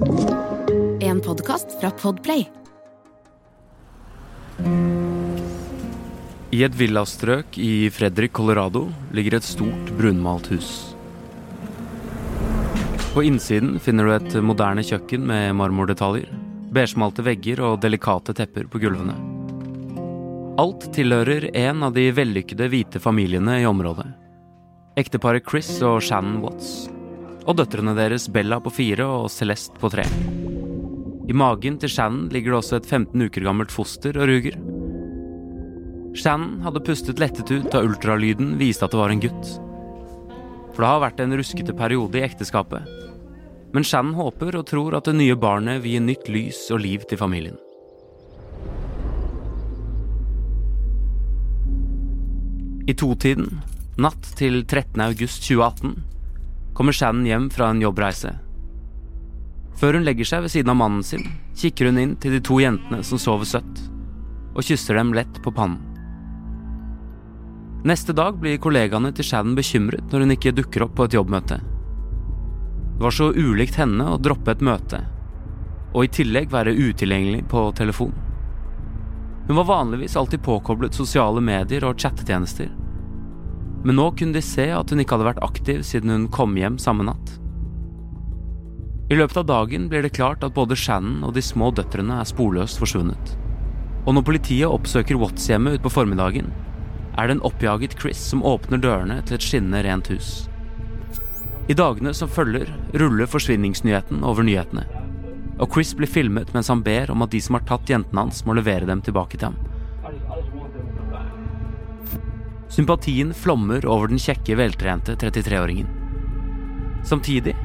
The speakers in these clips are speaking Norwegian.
En podkast fra Podplay. I et villastrøk i Fredrik, Colorado, ligger et stort brunmalt hus. På innsiden finner du et moderne kjøkken med marmordetaljer, beigesmalte vegger og delikate tepper på gulvene. Alt tilhører en av de vellykkede hvite familiene i området. Ekteparet Chris og Shannon Watts. Og døtrene deres Bella på fire og Celeste på tre. I magen til Shannon ligger det også et 15 uker gammelt foster og ruger. Shannon hadde pustet lettet ut da ultralyden viste at det var en gutt. For det har vært en ruskete periode i ekteskapet. Men Shannon håper og tror at det nye barnet vil gi nytt lys og liv til familien. I totiden, natt til 13. august 2018, kommer Shannon hjem fra en jobbreise. Før hun legger seg ved siden av mannen sin, kikker hun inn til de to jentene som sover søtt, og kysser dem lett på pannen. Neste dag blir kollegaene til Shannon bekymret når hun ikke dukker opp på et jobbmøte. Det var så ulikt henne å droppe et møte, og i tillegg være utilgjengelig på telefon. Hun var vanligvis alltid påkoblet sosiale medier og chattetjenester. Men nå kunne de se at hun ikke hadde vært aktiv siden hun kom hjem samme natt. I løpet av dagen blir det klart at både Shannon og de små døtrene er sporløst forsvunnet. Og når politiet oppsøker Watts-hjemmet utpå formiddagen, er det en oppjaget Chris som åpner dørene til et skinnende rent hus. I dagene som følger, ruller forsvinningsnyheten over nyhetene. Og Chris blir filmet mens han ber om at de som har tatt jentene hans, må levere dem tilbake til ham. Sympatien flommer over den kjekke, veltrente 33-åringen. Samtidig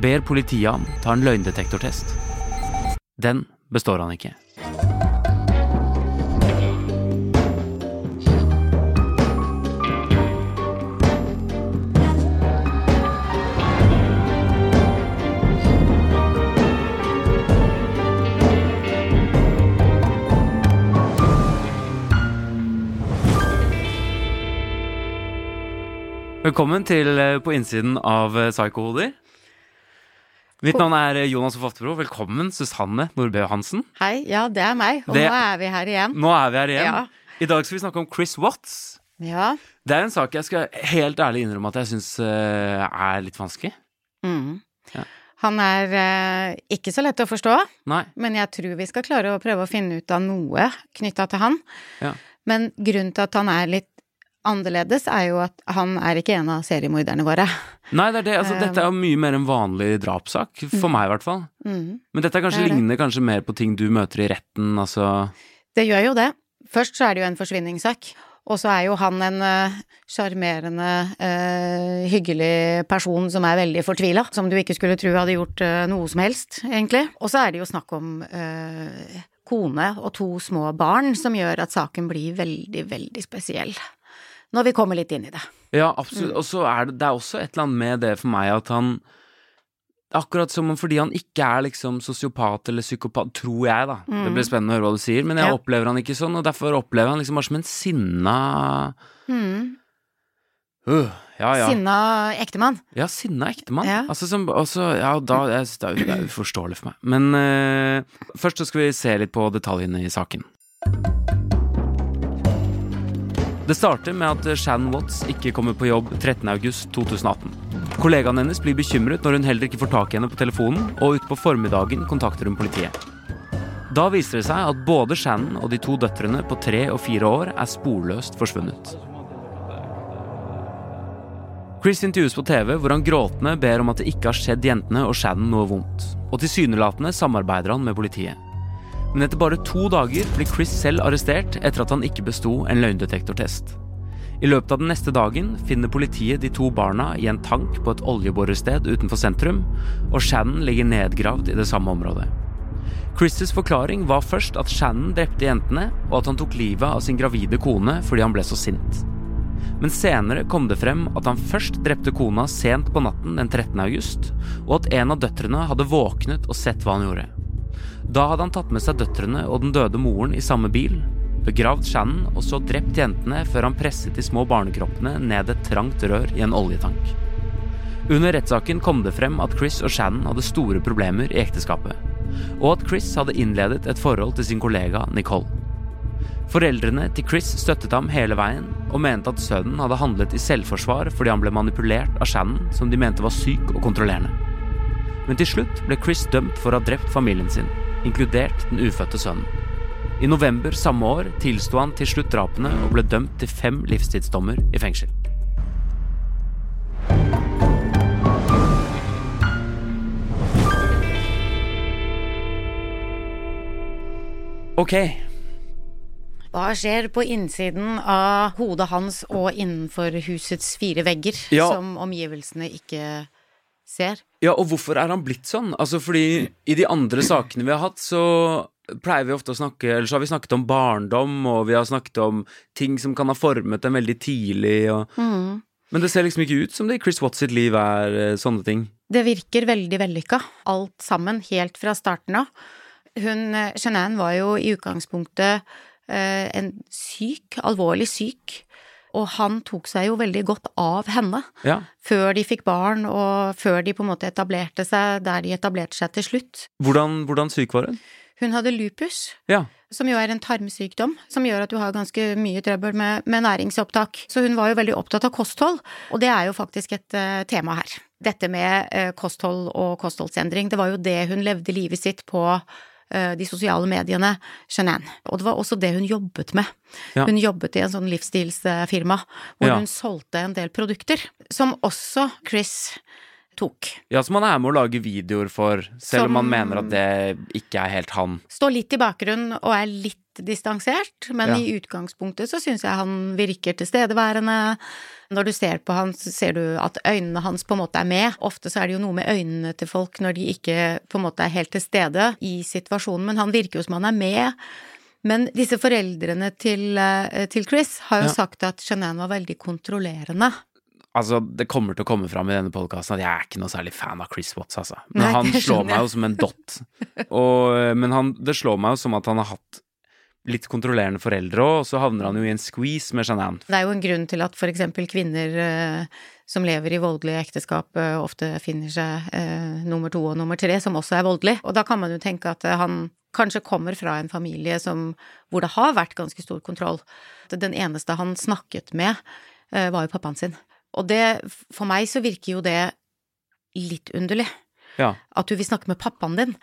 ber politiet ham ta en løgndetektortest. Den består han ikke. Velkommen til eh, På innsiden av eh, Psycho-hoder. Mitt navn er eh, Jonas Foftebro. Velkommen, Susanne Nordbø Hansen. Hei, ja, det er meg, og Det- nå er vi her igjen. Nå er vi her igjen. Ja. I dag skal vi snakke om Chris Watts. Ja. Det er en sak jeg skal helt ærlig innrømme at jeg syns er litt vanskelig. Mm. Ja. Han er ikke så lett å forstå, Nei. men jeg tror vi skal klare å prøve å finne ut av noe knytta til han. Ja. Men grunnen til at han er litt annerledes, er jo at han er ikke en av seriemorderne våre. Nei, det er det. Altså, dette er jo mye mer en vanlig drapssak. For meg, i hvert fall. Mm. Men dette kanskje Det det. ligner kanskje mer på ting du møter i retten, altså Det gjør jo det. Først så er det jo en forsvinningssak. Og så er jo han en sjarmerende, uh, uh, hyggelig person som er veldig fortvila. Som du ikke skulle tro hadde gjort uh, noe som helst, egentlig. Og så er det jo snakk om eh, kone og to små barn som gjør at saken blir veldig, veldig spesiell. Når vi kommer litt inn i det. Ja, absolutt. Og så er det, det er også et eller annet med det for meg at han Akkurat som om fordi han ikke er liksom sosiopat eller psykopat, tror jeg, da. Det blir spennende å høre hva du sier, men jeg Ja. opplever han ikke sånn, og derfor opplever han liksom bare som en sinna Mm. Uh, Ja, ja. Sinna ektemann. Ja, sinna ektemann. Ja. Altså, som, også, ja, da, jeg, det, er, det er uforståelig for meg. Men uh, først så skal vi se litt på detaljene i saken. Det starter med at Shannon Watts ikke kommer på jobb 13.8.2018. Kollegaen hennes blir bekymret når hun heller ikke får tak i henne på telefonen, og utpå formiddagen kontakter hun politiet. Da viser det seg at både Shannon og de to døtrene på tre og fire år er sporløst forsvunnet. Chris intervjues på TV hvor han gråtende ber om at det ikke har skjedd jentene og Shannon noe vondt, og tilsynelatende samarbeider han med politiet. Men etter bare to dager blir Chris selv arrestert etter at han ikke besto en løgndetektortest. I løpet av den neste dagen finner politiet de to barna i en tank på et oljeborested utenfor sentrum, og Shannon ligger nedgravd i det samme området. Chris' forklaring var først at Shannon drepte jentene, og at han tok livet av sin gravide kone fordi han ble så sint. Men senere kom det frem at han først drepte kona sent på natten den 13. august, og at en av døtrene hadde våknet og sett hva han gjorde. Da hadde han tatt med seg døtrene og den døde moren i samme bil, begravd Shannon og så drept jentene før han presset de små barnekroppene ned et trangt rør i en oljetank. Under rettssaken kom det frem at Chris og Shannon hadde store problemer i ekteskapet, og at Chris hadde innledet et forhold til sin kollega Nicole. Foreldrene til Chris støttet ham hele veien, og mente at sønnen hadde handlet i selvforsvar fordi han ble manipulert av Shannon, som de mente var syk og kontrollerende. Men til slutt ble Chris dømt for å ha drept familien sin, inkludert den ufødte sønnen. I november samme år tilsto han til slutt drapene og ble dømt til fem livstidsdommer i fengsel. Ok, Hva skjer på innsiden av hodet hans og innenfor husets fire vegger, Ja. som omgivelsene ikke ser? Ja, og hvorfor er han blitt sånn? Altså fordi i de andre sakene vi har hatt, så pleier vi ofte å snakke Eller så har vi snakket om barndom, og vi har snakket om ting som kan ha formet dem veldig tidlig, og Men det ser liksom ikke ut som det i Chris Watts sitt liv er eh, sånne ting. Det virker veldig vellykka, alt sammen, helt fra starten av. Hun, eh, Shanann, var jo i utgangspunktet eh, en syk, alvorlig syk, og han tok seg jo veldig godt av henne. Ja. Før de fikk barn, og før de på en måte etablerte seg der de etablerte seg til slutt. Hvordan, hvordan syk var hun? Hun hadde lupus, Ja. som jo er en tarmsykdom, som gjør at du har ganske mye trøbbel med, med næringsopptak. Så hun var jo veldig opptatt av kosthold, og det er jo faktisk et uh, tema her. Dette med uh, kosthold og kostholdsendring, det var jo det hun levde livet sitt på de sosiale mediene, Chenan. Og det var også det hun jobbet med. Ja. Hun jobbet i en sånn livsstilsfirma, hvor Ja. hun solgte en del produkter, som også Chris tok. ja, som han er med å lage videoer for, selv om han mener at det ikke er helt han. står litt i bakgrunnen og er litt distansert, men Ja. i utgangspunktet så syns jeg han virker tilstedeværende. Når du ser på han, så ser du at øynene hans på en måte er med. Ofte så er det jo noe med øynene til folk når de ikke på en måte er helt til stede i situasjonen, men han virker jo som han er med. Men disse foreldrene til, eh, til Chris har jo Ja. sagt at Shanann var veldig kontrollerende. Altså, Det kommer til å komme fram i denne podkasten at jeg er ikke noe særlig fan av Chris Watts, altså. Men Nei, han slår meg jo som en dott. Og, men han, det slår meg jo som at han har hatt litt kontrollerende foreldre òg, og så havner han jo i en squeeze med Shanann. Det er jo en grunn til at for eksempel kvinner eh, som lever i voldelige ekteskap, eh, ofte finner seg eh, nummer to og nummer tre, som også er voldelig. Og da kan man jo tenke at eh, han kanskje kommer fra en familie som, hvor det har vært ganske stor kontroll. Den eneste han snakket med, var jo pappaen sin. Og det, for meg så virker jo det litt underlig. Ja. At du vil snakke med pappaen din.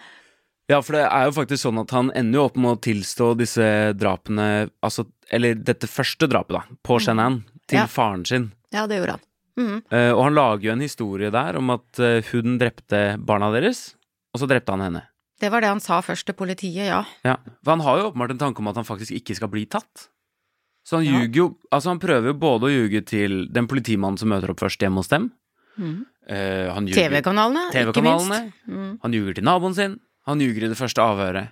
Ja, for det er jo faktisk sånn at han ender jo opp med å tilstå disse drapene, altså, eller dette første drapet, da, på Shanann, til Ja. faren sin. Ja, det gjorde han. Mhm. Uh, og han lager jo en historie der om at uh, hun drepte barna deres, og så drepte han henne. Det var det han sa først til politiet, ja. Ja, For han har jo åpenbart en tanke om at han faktisk ikke skal bli tatt. Så han Ja. ljuger jo Altså, han prøver jo både å ljuge til den politimannen som møter opp først hjemme hos dem. Mm. ljuger TV-kanalene, ikke minst. Mhm. Han ljuger til naboen sin. Han ljuger i det første avhøret.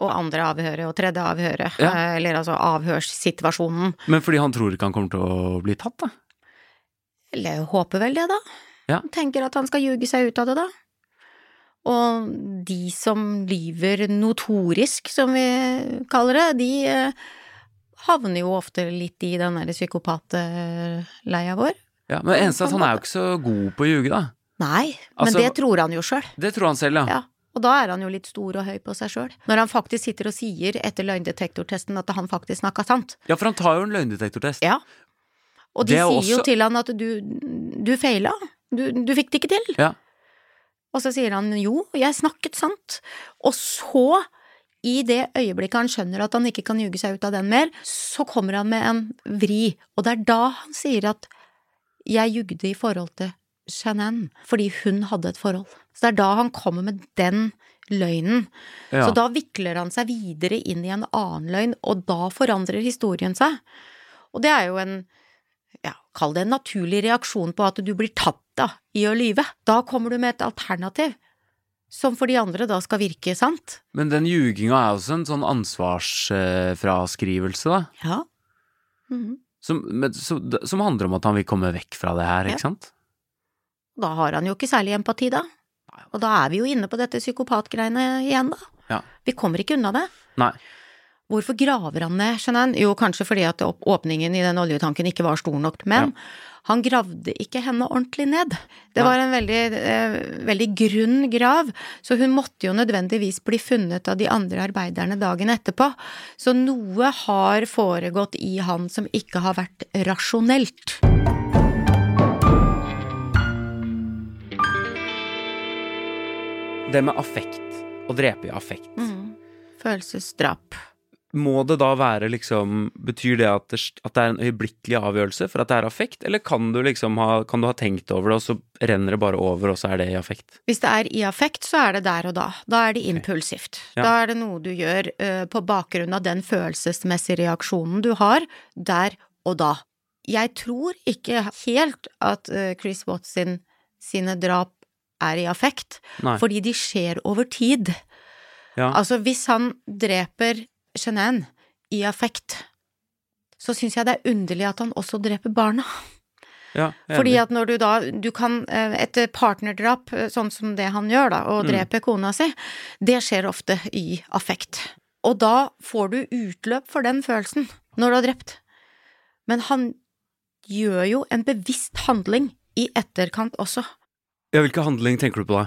og andre avhøret og tredje avhøret, Ja. eh, eller altså avhørssituasjonen. Men fordi han tror ikke han kommer til å bli tatt, da. Eller jeg håper vel det, da. Ja. Tenker at han skal ljuge seg ut av det, da. Og de som lyver notorisk, som vi kaller det, de eh, havner jo ofte litt i den derre psykopatleia vår. Ja, Men det eneste er at han er jo ikke så god på å ljuge, da. Nei, Altså- men det tror han jo sjøl. Det tror han selv, ja. Ja. Og da er han jo litt stor og høy på seg sjøl. Når han faktisk sitter og sier etter løgndetektortesten at han faktisk snakka sant. Ja, for han tar jo en løgndetektortest. Ja. Og de sier også... jo til han at du, du feila. Du, du fikk det ikke til. Ja. Og så sier han jo, jeg snakket sant. Og så, i det øyeblikket han skjønner at han ikke kan ljuge seg ut av den mer, så kommer han med en vri. Og det er da han sier at jeg jugde i forhold til Shanann, fordi hun hadde et forhold. Så det er da han kommer med den løgnen. Ja. Så da vikler han seg videre inn i en annen løgn, og da forandrer historien seg. Og det er jo en, ja, kall det en naturlig reaksjon på at du blir tatt da, i å lyve. Da kommer du med et alternativ, som for de andre da skal virke sant. Men den ljuginga er også en sånn ansvarsfraskrivelse, da. Ja. Mhm. Som, men, som, som handler om at han vil komme vekk fra det her, Ja. ikke sant? Da har han jo ikke særlig empati, da. Og da er vi jo inne på dette psykopatgreiene igjen, da. Ja. Vi kommer ikke unna det. Nei. Hvorfor graver han ned han? Jo, kanskje fordi at åpningen i den oljetanken ikke var stor nok, men han gravde ikke henne ordentlig ned. Det Nei. var en veldig, eh, veldig grunn grav, så hun måtte jo nødvendigvis bli funnet av de andre arbeiderne dagen etterpå. Så noe har foregått i han som ikke har vært rasjonelt. Det med affekt, å drepe i affekt. Mm. Følelsesdrap. Må det da være liksom Betyr det at det, at det er en øyeblikkelig avgjørelse for at det er affekt, eller kan du liksom ha, kan du ha tenkt over det, og så renner det bare over, og så er det i affekt? Hvis det er i affekt, så er det der og da. Da er det impulsivt. Ja. Da er det noe du gjør uh, på bakgrunn av den følelsesmessige reaksjonen du har der og da. Jeg tror ikke helt at uh, Chris Watts sine drap er i affekt, Nei. fordi de skjer over tid. Ja. Altså, hvis han dreper Jeanette i affekt, så syns jeg det er underlig at han også dreper barna. Ja, Fordi at når du da, du kan, eh, et partnerdrap, eh, sånn som det han gjør da, og Mm. kona si, det skjer ofte i affekt. Og da får du utløp for den følelsen når du har drept. Men han gjør jo en bevisst handling i etterkant også. Ja, Hvilken handling tenker du på da?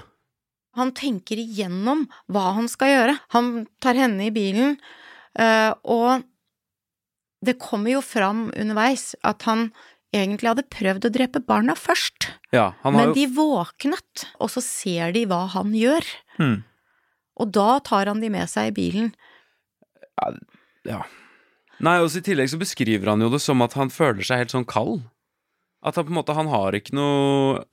Han tenker igjennom hva han skal gjøre. Han tar henne i bilen, eh, og det kommer jo fram underveis at han egentlig hadde prøvd å drepe barna først. Ja, han har Men jo de våknet, og så ser de hva han gjør. Hmm. Og da tar han de med seg i bilen. Ja. Nei, også i tillegg så beskriver han jo det som at han føler seg helt sånn kald. At han på en måte, han har ikke noe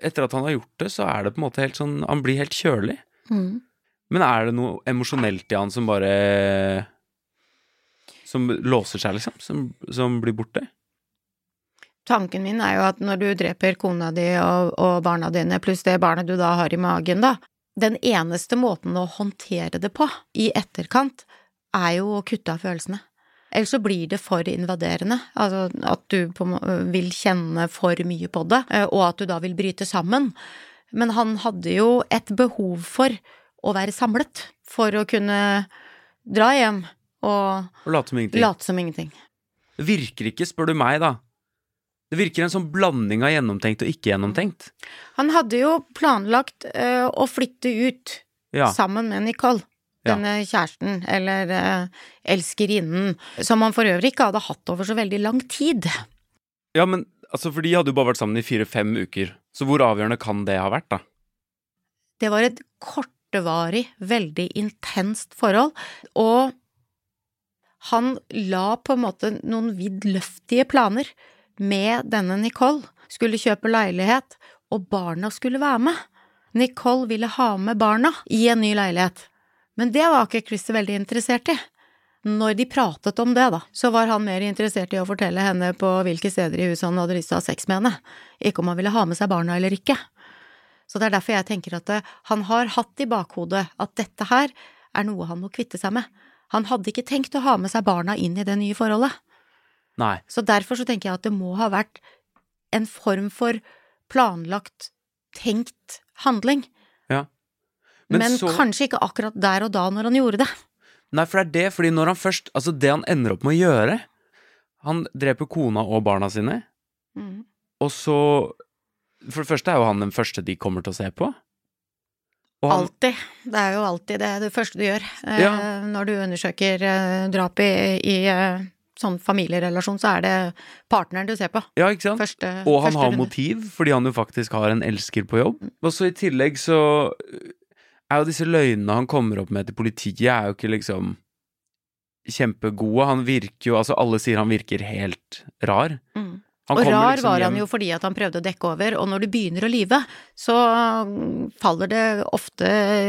Etter at han har gjort det, så er det på en måte helt sånn Han blir helt kjølig. Men er det noe emosjonelt i han som bare Som låser seg, liksom? Som, som blir borte? Tanken min er jo at når du dreper kona di og, og barna dine, pluss det barnet du da har i magen, da, den eneste måten å håndtere det på i etterkant, er jo å kutte av følelsene. Ellers så blir det for invaderende, altså at du vil kjenne for mye på det, eh, og at du da vil bryte sammen. Men han hadde jo et behov for å være samlet, for å kunne dra hjem og Og late som ingenting? late som ingenting. Det virker ikke, spør du meg, da. Det virker en sånn blanding av gjennomtenkt og ikke gjennomtenkt. Han hadde jo planlagt eh, å flytte ut Ja. sammen med Nicole. Denne kjæresten, eller eh, elskerinnen, som han for øvrig ikke hadde hatt over så veldig lang tid. ja, men altså, for de hadde jo bare vært sammen i fire-fem uker. Så hvor avgjørende kan det ha vært, da? Det var et kortvarig, veldig intenst forhold, og han la på en måte noen vidløftige planer med denne Nicole. Skulle kjøpe leilighet, og barna skulle være med. Nicole ville ha med barna i en ny leilighet, men det var ikke Chris veldig interessert i. Når de pratet om det, da, så var han mer interessert i å fortelle henne på hvilke steder i huset han hadde lyst til å ha sex med henne, ikke om han ville ha med seg barna eller ikke. Så det er derfor jeg tenker at eh, han har hatt i bakhodet at dette her er noe han må kvitte seg med. Han hadde ikke tenkt å ha med seg barna inn i det nye forholdet. Nei. Så derfor så tenker jeg at det må ha vært en form for planlagt, tenkt handling. Ja. Men, Men så- kanskje ikke akkurat der og da når han gjorde det. Nei, for det er det, fordi når han først Altså, det han ender opp med å gjøre Han dreper kona og barna sine, Mm. og så For det første er jo han den første de kommer til å se på. Han, Alltid. Det er jo alltid det, det første du gjør eh, når du undersøker eh, drap i, i eh, sånn familierelasjon, så er det partneren du ser på. ja, ikke sant? Første, Og han har runde. motiv, fordi han jo faktisk har en elsker på jobb. Og så i tillegg så er jo disse løgnene han kommer opp med til politiet, er jo ikke liksom kjempegode. Han virker jo Altså, alle sier han virker helt rar. Mm. Og rar liksom var han jo fordi at han prøvde å dekke over, og når du begynner å lyve, så mm, faller det ofte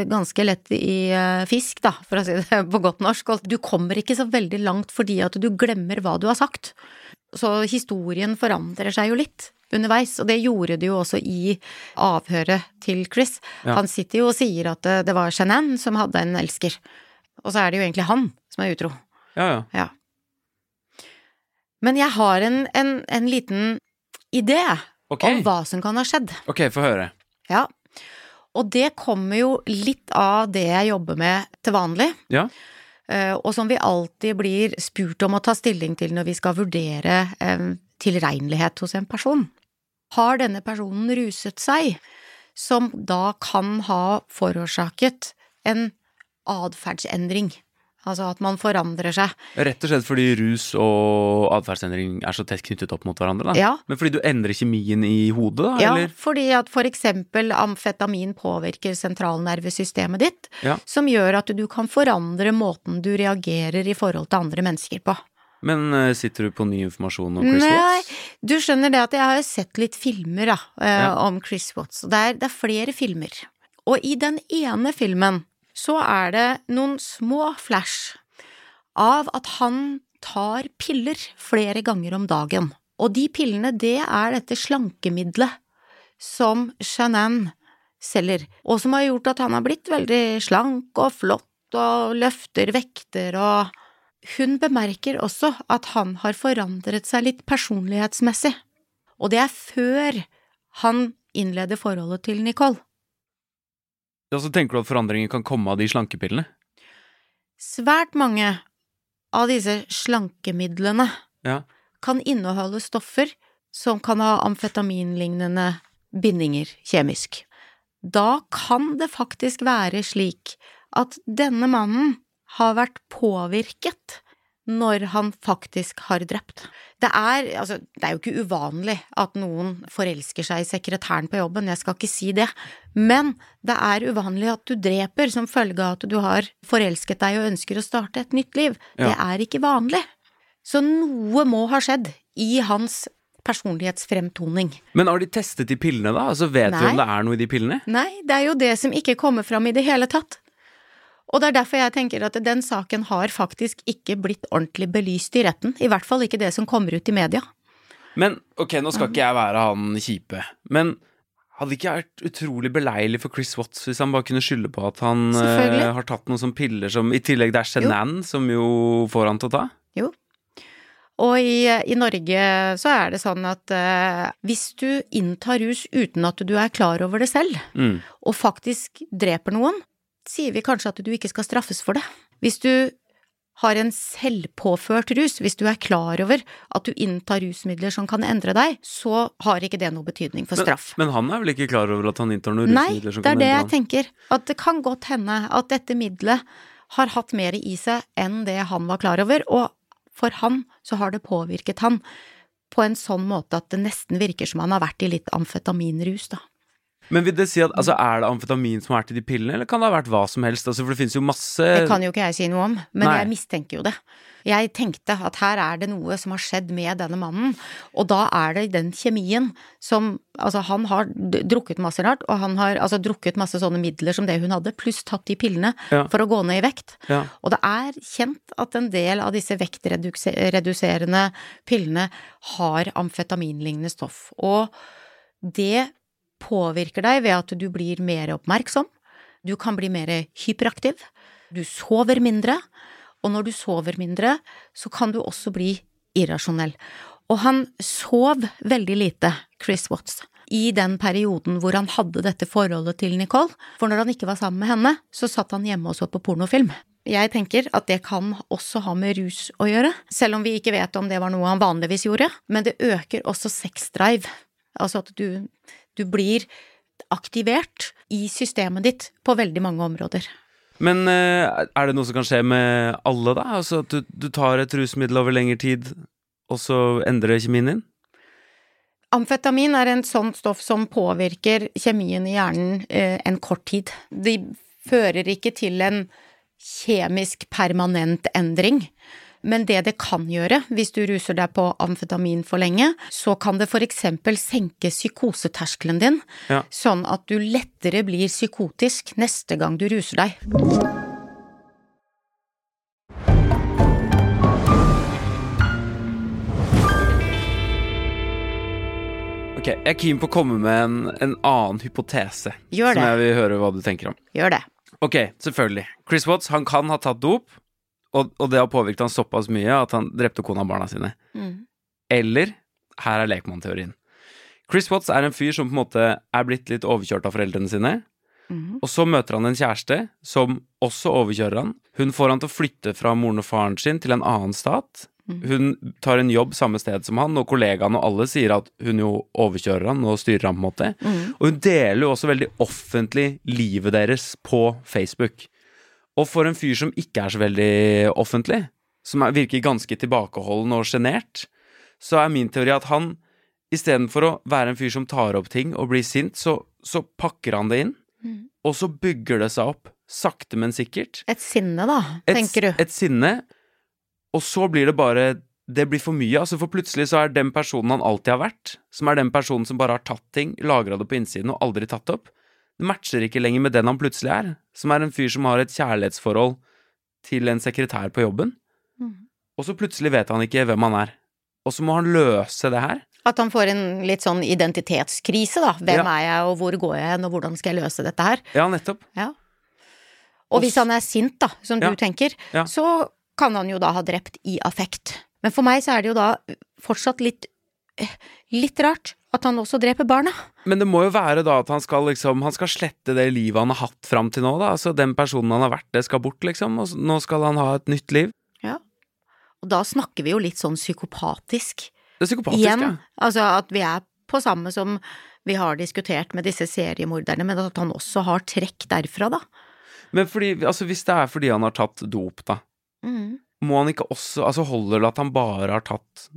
ganske lett i eh, fisk, da, for å si det på godt norsk. Du kommer ikke så veldig langt fordi at du glemmer hva du har sagt. Så historien forandrer seg jo litt underveis, og det gjorde det jo også i avhøret til Chris. Ja. Han sitter jo og sier at det, det var Shanann som hadde en elsker, og så er det jo egentlig han som er utro. Ja, ja. Ja. Men jeg har en, en, en liten idé okay. om hva som kan ha skjedd. ok, få høre. Ja. Og det kommer jo litt av det jeg jobber med til vanlig. Ja. Eh, og som vi alltid blir spurt om å ta stilling til når vi skal vurdere eh, tilregnelighet hos en person. Har denne personen ruset seg, som da kan ha forårsaket en atferdsendring? Altså at man forandrer seg. Rett og slett fordi rus og atferdsendring er så tett knyttet opp mot hverandre, da? Ja. Men fordi du endrer kjemien i hodet, da? Ja, eller? fordi at for eksempel amfetamin påvirker sentralnervesystemet ditt, Ja. som gjør at du kan forandre måten du reagerer i forhold til andre mennesker på. Men eh, sitter du på ny informasjon om Chris Nei, Watts? du skjønner det at jeg har sett litt filmer da, eh, Ja. om Chris Watts, og det det er flere filmer. Og i den ene filmen så er det noen små flash av at han tar piller flere ganger om dagen. Og de pillene, det er dette slankemiddelet som Shanann selger, og som har gjort at han har blitt veldig slank og flott og løfter vekter og hun bemerker også at han har forandret seg litt personlighetsmessig, og det er før han innleder forholdet til Nicole. Ja, så tenker du at forandringer kan komme av de slankepillene? Svært mange av disse slankemidlene Ja. kan inneholde stoffer som kan ha amfetaminlignende bindinger kjemisk. Da kan det faktisk være slik at denne mannen har vært påvirket når han faktisk har drept. Det er, altså, det er jo ikke uvanlig at noen forelsker seg i sekretæren på jobben, jeg skal ikke si det, men det er uvanlig at du dreper som følge av at du har forelsket deg og ønsker å starte et nytt liv. Ja. Det er ikke vanlig. Så noe må ha skjedd i hans personlighetsfremtoning. Men har de testet de pillene, da? Altså Vet vi om det er noe i de pillene? Nei, det er jo det som ikke kommer fram i det hele tatt. Og det er derfor jeg tenker at den saken har faktisk ikke blitt ordentlig belyst i retten, i hvert fall ikke det som kommer ut i media. Men ok, nå skal ikke jeg være han kjipe, men hadde det ikke vært utrolig beleilig for Chris Watts hvis han bare kunne skylde på at han eh, har tatt noen sånne piller som I tillegg det er Shenan som jo får han til å ta? Jo. Og i, i Norge så er det sånn at uh, hvis du inntar rus uten at du er klar over det selv, Mm. og faktisk dreper noen, sier vi kanskje at du ikke skal straffes for det. Hvis du har en selvpåført rus, hvis du er klar over at du inntar rusmidler som kan endre deg, så har ikke det noe betydning for straff. Men, men han er vel ikke klar over at han inntar noen Nei, rusmidler som kan endre Nei, det er det jeg tenker. At det kan godt hende at dette middelet har hatt mer i seg enn det han var klar over, og for han så har det påvirket han på en sånn måte at det nesten virker som han har vært i litt amfetaminrus, da. Men vil det si at altså, er det amfetamin som har vært i de pillene, eller kan det ha vært hva som helst? Altså, for det finnes jo masse Det kan jo ikke jeg si noe om, men Nei. jeg mistenker jo det. Jeg tenkte at her er det noe som har skjedd med denne mannen, og da er det den kjemien som Altså, han har drukket masse rart, og han har altså drukket masse sånne midler som det hun hadde, pluss tatt de pillene Ja. for å gå ned i vekt. Ja. Og det er kjent at en del av disse vektreduserende pillene har amfetaminlignende stoff, og det påvirker deg ved at du blir mer oppmerksom, du kan bli mer hyperaktiv, du sover mindre, og når du sover mindre, så kan du også bli irrasjonell. Og han sov veldig lite, Chris Watts, i den perioden hvor han hadde dette forholdet til Nicole, for når han ikke var sammen med henne, så satt han hjemme og så på pornofilm. Jeg tenker at det kan også ha med rus å gjøre, selv om vi ikke vet om det var noe han vanligvis gjorde, men det øker også sexdrive, altså at du, du blir aktivert i systemet ditt på veldig mange områder. Men eh, er det noe som kan skje med alle, da? Altså at du, du tar et rusmiddel over lengre tid, og så endrer kjemien din? Amfetamin er en sånn stoff som påvirker kjemien i hjernen eh, en kort tid. De fører ikke til en kjemisk permanent endring. Men det det kan gjøre, hvis du ruser deg på amfetamin for lenge, så kan det eksempel senke psykoseterskelen din, Ja. sånn at du lettere blir psykotisk neste gang du ruser deg. Ok, jeg er keen på å komme med en, en annen hypotese. Gjør det. Som jeg vil høre hva du tenker om. Gjør det. Ok, selvfølgelig. Chris Watts han kan ha tatt dop, og, og det har påvirket han såpass mye at han drepte kona og barna sine. Mm. Eller her er lekmannteorien. Chris Watts er en fyr som på en måte er blitt litt overkjørt av foreldrene sine. Mm. Og så møter han en kjæreste som også overkjører han, Hun får han til å flytte fra moren og faren sin til en annen stat. Hun tar en jobb samme sted som han, og kollegaene og alle sier at hun jo overkjører han og styrer han på en måte. Og hun deler jo også veldig offentlig livet deres på Facebook. Og for en fyr som ikke er så veldig offentlig, som er, virker ganske tilbakeholden og sjenert, så er min teori at han istedenfor å være en fyr som tar opp ting og blir sint, så, så pakker han det inn, og så bygger det seg opp, sakte, men sikkert. Et sinne, da, Et, tenker du. et sinne, og så blir det bare Det blir for mye. altså For plutselig så er den personen han alltid har vært, som er den personen som bare har tatt ting, lagra det på innsiden og aldri tatt det opp, det matcher ikke lenger med den han plutselig er, som er en fyr som har et kjærlighetsforhold til en sekretær på jobben, Mm. og så plutselig vet han ikke hvem han er. Og så må han løse det her. At han får en litt sånn identitetskrise, da. Hvem Ja. er jeg, og hvor går jeg hen, og hvordan skal jeg løse dette her? Ja, nettopp. Ja. Og hvis han er sint, da, som Ja. du tenker, så kan han jo da ha drept i affekt. Men for meg så er det jo da fortsatt litt eh, litt rart at han også dreper barna. Men det må jo være da at han skal liksom Han skal slette det livet han har hatt fram til nå, da. Altså den personen han har vært, det skal bort, liksom. Og nå skal han ha et nytt liv. Ja. Og da snakker vi jo litt sånn psykopatisk. Det er psykopatisk, Igjen. ja. Altså at vi er på samme som vi har diskutert med disse seriemorderne, men at han også har trekk derfra, da. Men fordi, altså hvis det er fordi han har tatt dop, da, Mm. må han ikke også Altså holder det at han bare har tatt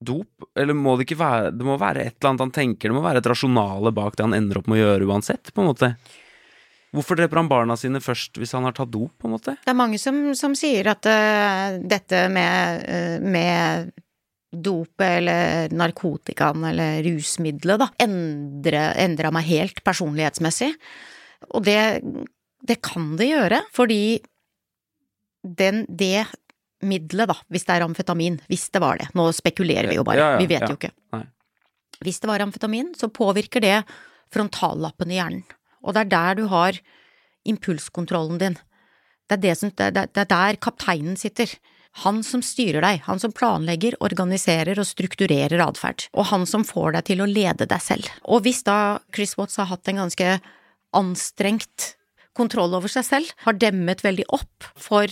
dop? Eller må det ikke være Det må være et eller annet han tenker, det må være et rasjonale bak det han ender opp med å gjøre uansett, på en måte. Hvorfor dreper han barna sine først hvis han har tatt dop, på en måte? Det er mange som, som sier at uh, dette med, uh, med dopet eller narkotikaen eller rusmiddelet, da, endra meg helt personlighetsmessig. Og det, det kan det gjøre, fordi den, det middelet, da, hvis det er amfetamin, hvis det var det, nå spekulerer vi jo bare, Ja, ja, vi vet ja. jo ikke. Nei. Hvis det var amfetamin, så påvirker det frontallappen i hjernen, og det er der du har impulskontrollen din. Det er, det, som, det, er, det er der kapteinen sitter. Han som styrer deg, han som planlegger, organiserer og strukturerer atferd, og han som får deg til å lede deg selv. Og hvis da Chris Watts har hatt en ganske anstrengt kontroll over seg selv, har demmet veldig opp for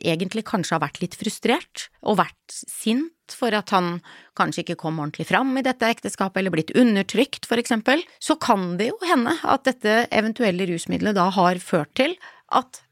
egentlig kanskje har vært litt frustrert og vært sint for at han kanskje ikke kom ordentlig fram i dette ekteskapet eller blitt undertrykt, for eksempel, så kan det jo hende at dette eventuelle rusmiddelet da har ført til at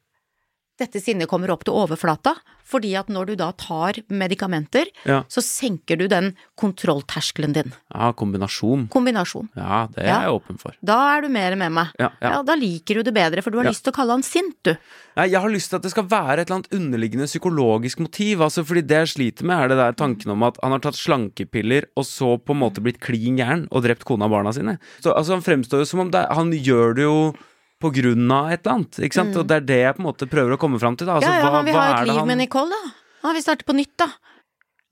dette sinnet kommer opp til overflata, fordi at når du da tar medikamenter, Ja. så senker du den kontrollterskelen din. Ja, kombinasjon. Kombinasjon. Ja, det Ja. er jeg åpen for. Da er du mer med meg. Ja, ja. da liker du det bedre, for du har Ja. lyst til å kalle han sint, du. Nei, jeg har lyst til at det skal være et eller annet underliggende psykologisk motiv. Altså, fordi det jeg sliter med, er det der tanken om at han har tatt slankepiller, og så på en måte blitt klin gæren og drept kona og barna sine. Så altså, han fremstår jo som om det, han gjør det jo på grunn av et eller annet, ikke sant? Og det er det jeg på en måte prøver å komme fram til, da. Altså, Mm. ja, ja, hva, vil hva er et liv han med Nicole, da. Han vil starte på nytt, da.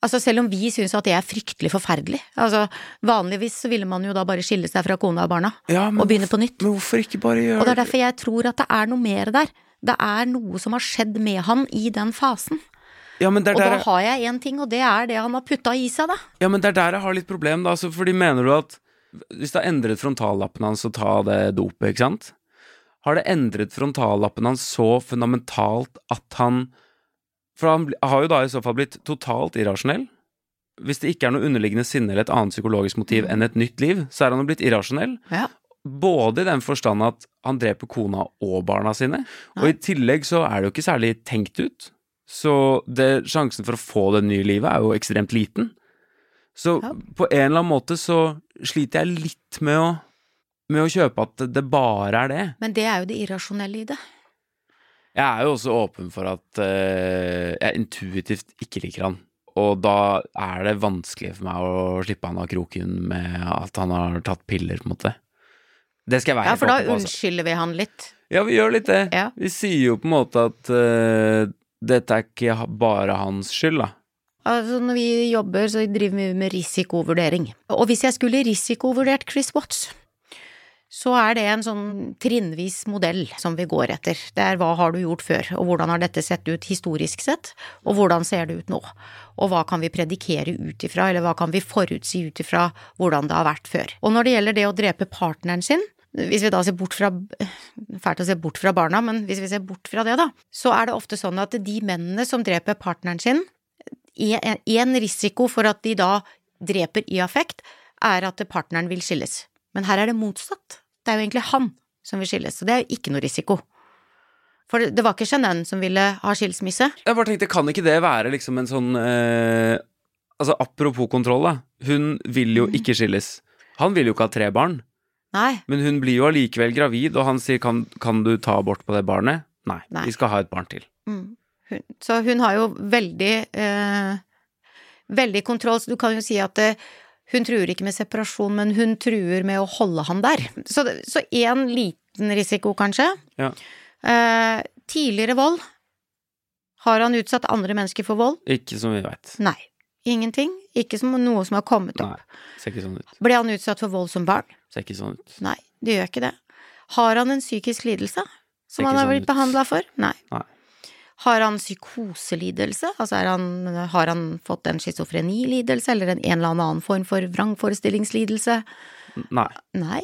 Altså, selv om vi syns at det er fryktelig forferdelig. Altså, vanligvis så ville man jo da bare skille seg fra kona og barna, Ja, men og begynne på nytt. Men hvorfor ikke bare gjøre Og det er derfor jeg tror at det er noe mer der. Det er noe som har skjedd med han i den fasen. Ja, men det er Og der da har jeg én ting, og det er det han har putta i seg, da. Ja, men det er der jeg har litt problem, da. Altså, fordi mener du at hvis det har endret frontallappen hans å ta det dopet, ikke sant? Har det endret frontallappen hans så fundamentalt at han For han har jo da i så fall blitt totalt irrasjonell. Hvis det ikke er noe underliggende sinne eller et annet psykologisk motiv enn et nytt liv, så er han jo blitt irrasjonell. Ja. Både i den forstand at han dreper kona og barna sine, og i tillegg så er det jo ikke særlig tenkt ut. Så det, sjansen for å få det nye livet er jo ekstremt liten. Så Ja. på en eller annen måte så sliter jeg litt med å, med å kjøpe at det, bare er det. Men det er jo det irrasjonelle i det. Jeg er jo også åpen for at uh, jeg intuitivt ikke liker han. Og da er det vanskelig for meg å slippe han av kroken med at han har tatt piller, på en måte. Det skal jeg være Ja, for da på, altså. unnskylder vi han litt. Ja, vi gjør litt det. Ja. Vi sier jo på en måte at uh, dette er ikke bare hans skyld, da. Altså, når vi jobber, så driver vi med risikovurdering. Og hvis jeg skulle risikovurdert Chris Watts, så er det en sånn trinnvis modell som vi går etter. Det er hva har du gjort før, og hvordan har dette sett ut historisk sett, og hvordan ser det ut nå? Og hva kan vi predikere ut ifra, eller hva kan vi forutsi ut ifra hvordan det har vært før? Og når det gjelder det å drepe partneren sin, Hvis vi da ser bort fra Fælt å se bort fra barna, men hvis vi ser bort fra det, da, så er det ofte sånn at de mennene som dreper partneren sin, en risiko for at de da dreper i affekt, er at partneren vil skilles. Men her er det motsatt. Det er jo egentlig han som vil skilles, så det er jo ikke noe risiko. For det var ikke Jeanette som ville ha skilsmisse. Jeg bare tenkte, kan ikke det være liksom en sånn eh, Altså, apropos kontroll, da. Hun vil jo ikke skilles. Han vil jo ikke ha tre barn. Nei. Men hun blir jo allikevel gravid, og han sier kan, kan du ta abort på det barnet? Nei, Nei. vi skal ha et barn til. Mm. Hun, så hun har jo veldig eh, Veldig kontroll, så du kan jo si at eh, hun truer ikke med separasjon, men hun truer med å holde han der. Så én liten risiko, kanskje. Ja. Eh, tidligere vold. Har han utsatt andre mennesker for vold? Ikke som vi veit. Nei. Ingenting. Ikke som noe som har kommet opp. Nei, ser ikke sånn ut. Ble han utsatt for vold som barn? Ser ikke sånn ut. Nei, det gjør ikke det. Har han en psykisk lidelse som han har sånn blitt ut. behandla for? Nei. Nei. Har han psykoselidelse? Altså er han, har han fått en schizofrenilidelse eller en, en eller annen form for vrangforestillingslidelse? Nei. Nei.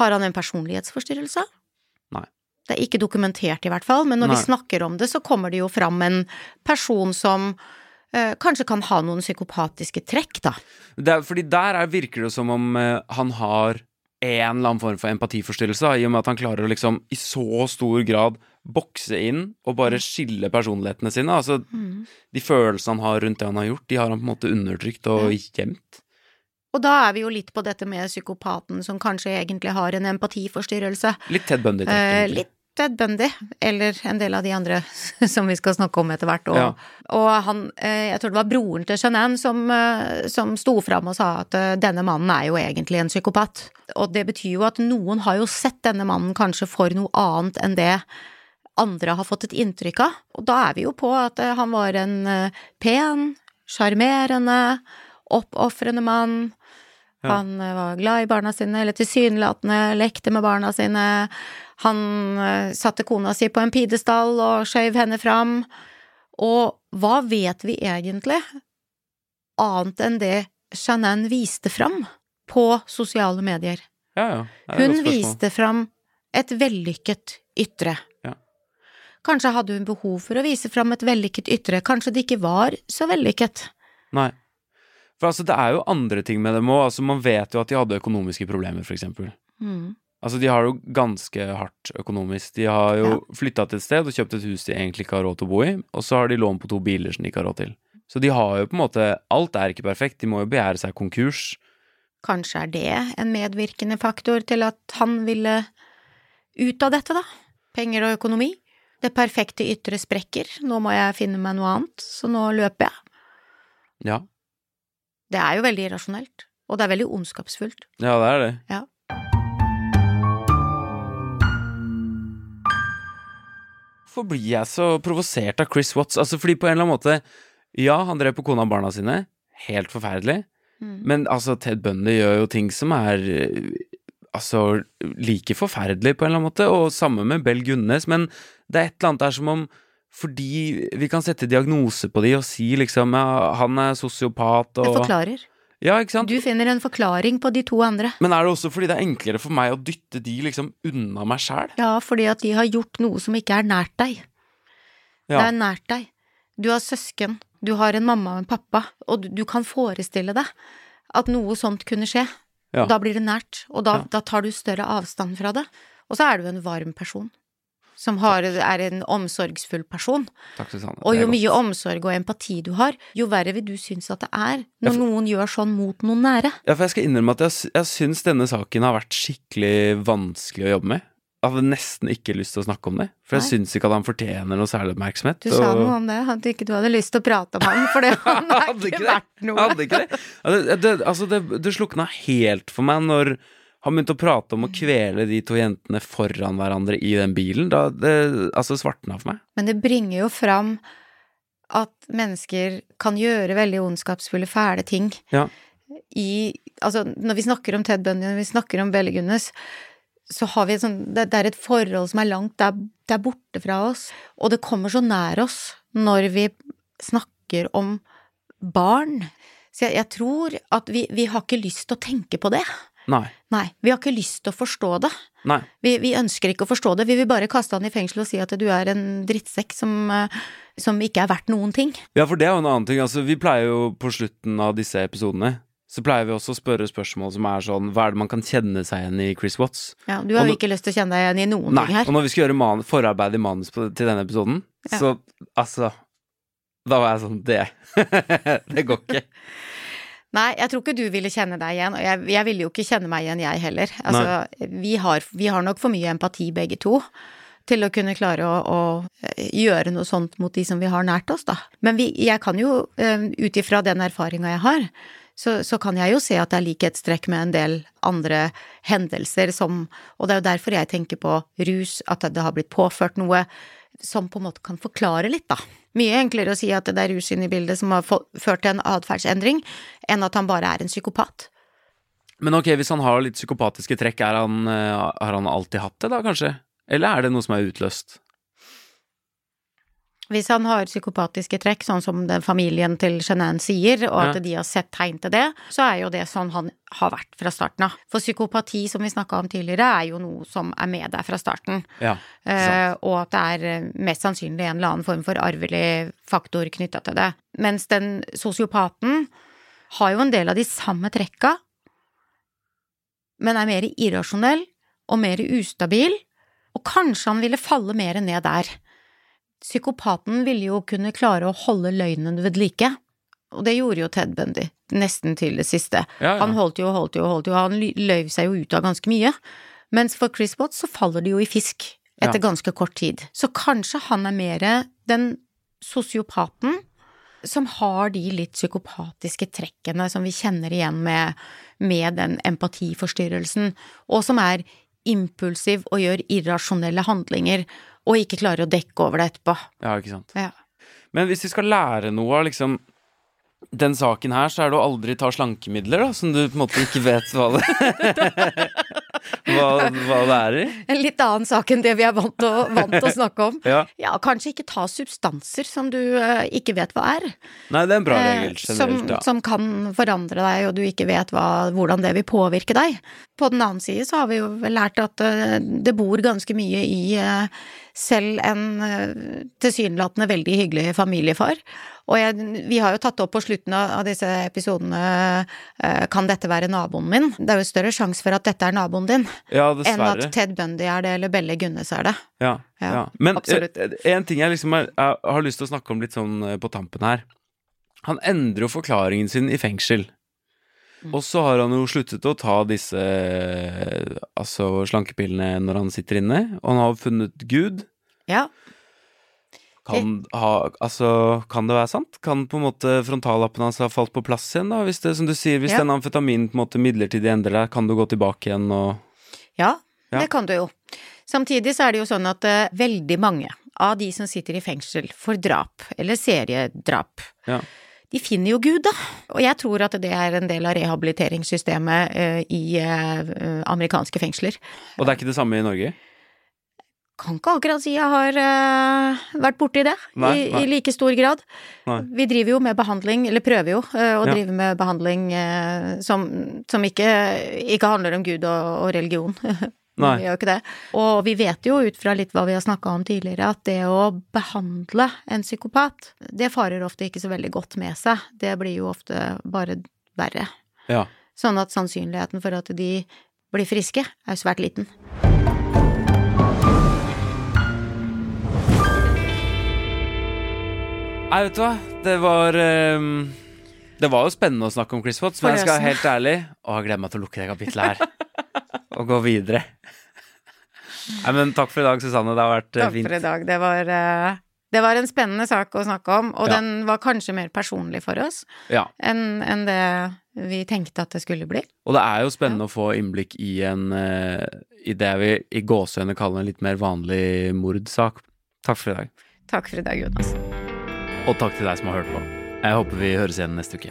Har han en personlighetsforstyrrelse? Nei. Det er ikke dokumentert i hvert fall, men når Nei. vi snakker om det, så kommer det jo fram en person som eh, kanskje kan ha noen psykopatiske trekk, da. Det er, fordi der er, virker det som om eh, han har en eller annen form for empatiforstyrrelse, i og med at han klarer å liksom i så stor grad bokse inn og bare skille personlighetene sine. Altså, de følelsene han har rundt det han har gjort, de har han på en måte undertrykt og gjemt. Og da er vi jo litt på dette med psykopaten som kanskje egentlig har en empatiforstyrrelse. Litt Ted Bundy-trekk, Eh, litt Ted Bundy, eller en del av de andre som vi skal snakke om etter hvert. Og, Ja. og han, eh, jeg tror det var broren til Jeanette som, eh, som sto fram og sa at eh, denne mannen er jo egentlig en psykopat. Og det betyr jo at noen har jo sett denne mannen kanskje for noe annet enn det andre har fått et inntrykk av. Og da er vi jo på at han var en pen, sjarmerende, oppofrende mann. Ja. Han var glad i barna sine, eller tilsynelatende lekte med barna sine. Han eh, satte kona si på en pidestall og skjøv henne fram. Og hva vet vi egentlig, annet enn det Shanann viste fram på sosiale medier? Ja, ja. Hun viste fram et vellykket ytre. Ja. Kanskje hadde hun behov for å vise fram et vellykket ytre, kanskje det ikke var så vellykket. Nei. For altså, det er jo andre ting med dem òg. Altså, man vet jo at de hadde økonomiske problemer, for eksempel. Mm. Altså, de har jo ganske hardt økonomisk. De har jo Ja. flytta til et sted og kjøpt et hus de egentlig ikke har råd til å bo i, og så har de lån på to biler som de ikke har råd til. Så de har jo på en måte Alt er ikke perfekt. De må jo begjære seg konkurs. Kanskje er det en medvirkende faktor til at han ville ut av dette, da. Penger og økonomi. Det perfekte ytre sprekker. Nå må jeg finne meg noe annet, så nå løper jeg. Ja. Det er jo veldig irrasjonelt. Og det er veldig ondskapsfullt. Ja, det er det. Ja. Hvorfor blir jeg så provosert av Chris Watts? Altså, fordi på en eller annen måte Ja, han drev på kona og barna sine. Helt forferdelig. Mm. Men altså, Ted Bundy gjør jo ting som er eh, Altså like forferdelig på en eller annen måte, og samme med Bell Gunnes, men det er et eller annet der som om fordi vi kan sette diagnose på de og si liksom ja, han er sosiopat Det og forklarer. Ja, ikke sant? Du finner en forklaring på de to andre. Men er det også fordi det er enklere for meg å dytte de liksom unna meg sjæl? Ja, fordi at de har gjort noe som ikke er nært deg. Det er nært deg. Du har søsken, du har en mamma og en pappa, og du, du kan forestille deg at noe sånt kunne skje. Ja. Da blir det nært, og da, Ja. da tar du større avstand fra det. Og så er du en varm person. Som har, er en omsorgsfull person. Takk, Susanne. Og jo mye omsorg og empati du har, jo verre vil du synes at det er når for- noen gjør sånn mot noen nære. Ja, for jeg skal innrømme at jeg, jeg syns denne saken har vært skikkelig vanskelig å jobbe med. Jeg hadde nesten ikke lyst til å snakke om det, for jeg syns ikke at han fortjener noe særlig oppmerksomhet. Du sa noe om det, at ikke du hadde lyst til å prate om han, for det han er ikke ikke verdt noe. Hadde ikke det. Altså, det, det, altså, det, det slukna helt for meg når han begynte å prate om å kvele de to jentene foran hverandre i den bilen. Da det altså svartna for meg. Men det bringer jo fram at mennesker kan gjøre veldig ondskapsfulle, fæle ting Ja. i Altså, når vi snakker om Ted Bundy, når vi snakker om Belle Gunnes, så har vi et sånt det, det er et forhold som er langt der, der borte fra oss, og det kommer så nær oss når vi snakker om barn. Så jeg, jeg tror at vi, vi har ikke lyst til å tenke på det. Nei. Nei, vi har ikke lyst til å forstå det. Nei. Vi, vi ønsker ikke å forstå det, vi vil bare kaste han i fengsel og si at du er en drittsekk som, eh, som ikke er verdt noen ting. Ja, for det er jo en annen ting. Altså, vi pleier jo på slutten av disse episodene så pleier vi også å spørre spørsmål som er sånn Hva er det man kan kjenne seg igjen i Chris Watts? Ja, du har jo ikke lyst til å kjenne deg igjen i noen Nei. ting her. Og når vi skal gjøre man forarbeid i manus på, til denne episoden, Ja. så altså Da var jeg sånn Det Det går ikke. Nei, jeg tror ikke du ville kjenne deg igjen, og jeg, jeg ville jo ikke kjenne meg igjen, jeg heller. Altså, vi har, vi har nok for mye empati begge to. Til å kunne klare å, å eh, gjøre noe sånt mot de som vi har nært oss, da. Men vi, jeg kan jo, eh, ut ifra den erfaringa jeg har, så, så kan jeg jo se at det er likhetstrekk med en del andre hendelser som Og det er jo derfor jeg tenker på rus, at det har blitt påført noe som på en måte kan forklare litt, da. Mye enklere å si at det er rus inne i bildet som har ført til en atferdsendring, enn at han bare er en psykopat. Men ok, hvis han har litt psykopatiske trekk, han, eh, har han alltid hatt det da, kanskje? Eller er det noe som er utløst? Hvis han har psykopatiske trekk, sånn som den familien til Jeanette sier, og at Ja. de har sett tegn til det, så er jo det sånn han har vært fra starten av. For psykopati, som vi snakka om tidligere, er jo noe som er med deg fra starten. Ja, Eh, og at det er eh, mest sannsynlig en eller annen form for arvelig faktor knytta til det. Mens den sosiopaten har jo en del av de samme trekka, men er mer irrasjonell og mer ustabil, og kanskje han ville falle mer ned der. Psykopaten ville jo kunne klare å holde løgnen ved like, og det gjorde jo Ted Bundy, nesten til det siste. Ja, ja. Han holdt jo og holdt jo og holdt jo, han løy seg jo ut av ganske mye. Mens for Chris Watts så faller det jo i fisk etter Ja. ganske kort tid. Så kanskje han er mer den sosiopaten som har de litt psykopatiske trekkene som vi kjenner igjen med, med den empatiforstyrrelsen, og som er impulsiv og gjør irrasjonelle handlinger, og ikke klarer å dekke over det etterpå. ja, ikke sant. Ja. Men hvis vi skal lære noe av liksom den saken her, så er det å aldri ta slankemidler, da, som du på en måte ikke vet hva det hva, hva det er i. En litt annen sak enn det vi er vant til å, vant til å snakke om. Ja. Ja, kanskje ikke ta substanser som du uh, ikke vet hva er. Nei, det er en bra Eh, regel som, generelt, ja. som kan forandre deg, og du ikke vet hva, hvordan det vil påvirke deg. På den annen side så har vi jo lært at uh, det bor ganske mye i uh, selv en tilsynelatende veldig hyggelig familiefar. Og jeg, vi har jo tatt opp på slutten av, disse episodene eh, Kan dette være naboen min? Det er jo større sjanse for at dette er naboen din, Ja, enn at Ted Bundy er det, eller Belle Gunnes er det. Ja, Ja, ja. Men absolutt. eh, en ting jeg liksom er, jeg har lyst til å snakke om litt sånn eh, på tampen her. Han endrer jo forklaringen sin i fengsel. Mm. Og så har han jo sluttet å ta disse eh, altså slankepillene når han sitter inne. Og han har funnet Gud. Ja. Kan, ha, altså, kan det være sant? Kan på en måte frontallappen hans ha falt på plass igjen? da? Hvis det, som du sier, hvis Ja. den amfetaminen på en måte midlertidig endrer deg, kan du gå tilbake igjen og Ja, Ja. det kan du jo. Samtidig så er det jo sånn at uh, veldig mange av de som sitter i fengsel for drap, eller seriedrap, Ja. de finner jo Gud, da. Og jeg tror at det er en del av rehabiliteringssystemet uh, i uh, amerikanske fengsler. Og det er ikke det samme i Norge? Kan ikke akkurat si jeg har uh, vært borti det Nei, i, nei. i like stor grad. Nei. Vi driver jo med behandling, eller prøver jo uh, å Ja. drive med behandling uh, som, som ikke, ikke handler om Gud og, og religion. Nei. Vi gjør ikke det. Og vi vet jo ut fra litt hva vi har snakka om tidligere, at det å behandle en psykopat, det farer ofte ikke så veldig godt med seg. Det blir jo ofte bare verre. Ja. Sånn at sannsynligheten for at de blir friske, er svært liten. Nei, vet du hva, det var um, Det var jo spennende å snakke om Chris Watts, men jeg skal være helt ærlig Å, jeg gleder meg til å lukke det kapitlet her. og gå videre. Nei, men takk for i dag, Susanne. Det har vært eh, Takk fint. for i dag. Det var, eh, det var en spennende sak å snakke om, og Ja. den var kanskje mer personlig for oss Ja. enn en det vi tenkte at det skulle bli. Og det er jo spennende å få innblikk i en eh, I det vi i gåseøyne kaller en litt mer vanlig mordsak. Takk for i dag. Takk for i dag, Jonas. Og takk til deg som har hørt på. Jeg håper vi høres igjen neste uke.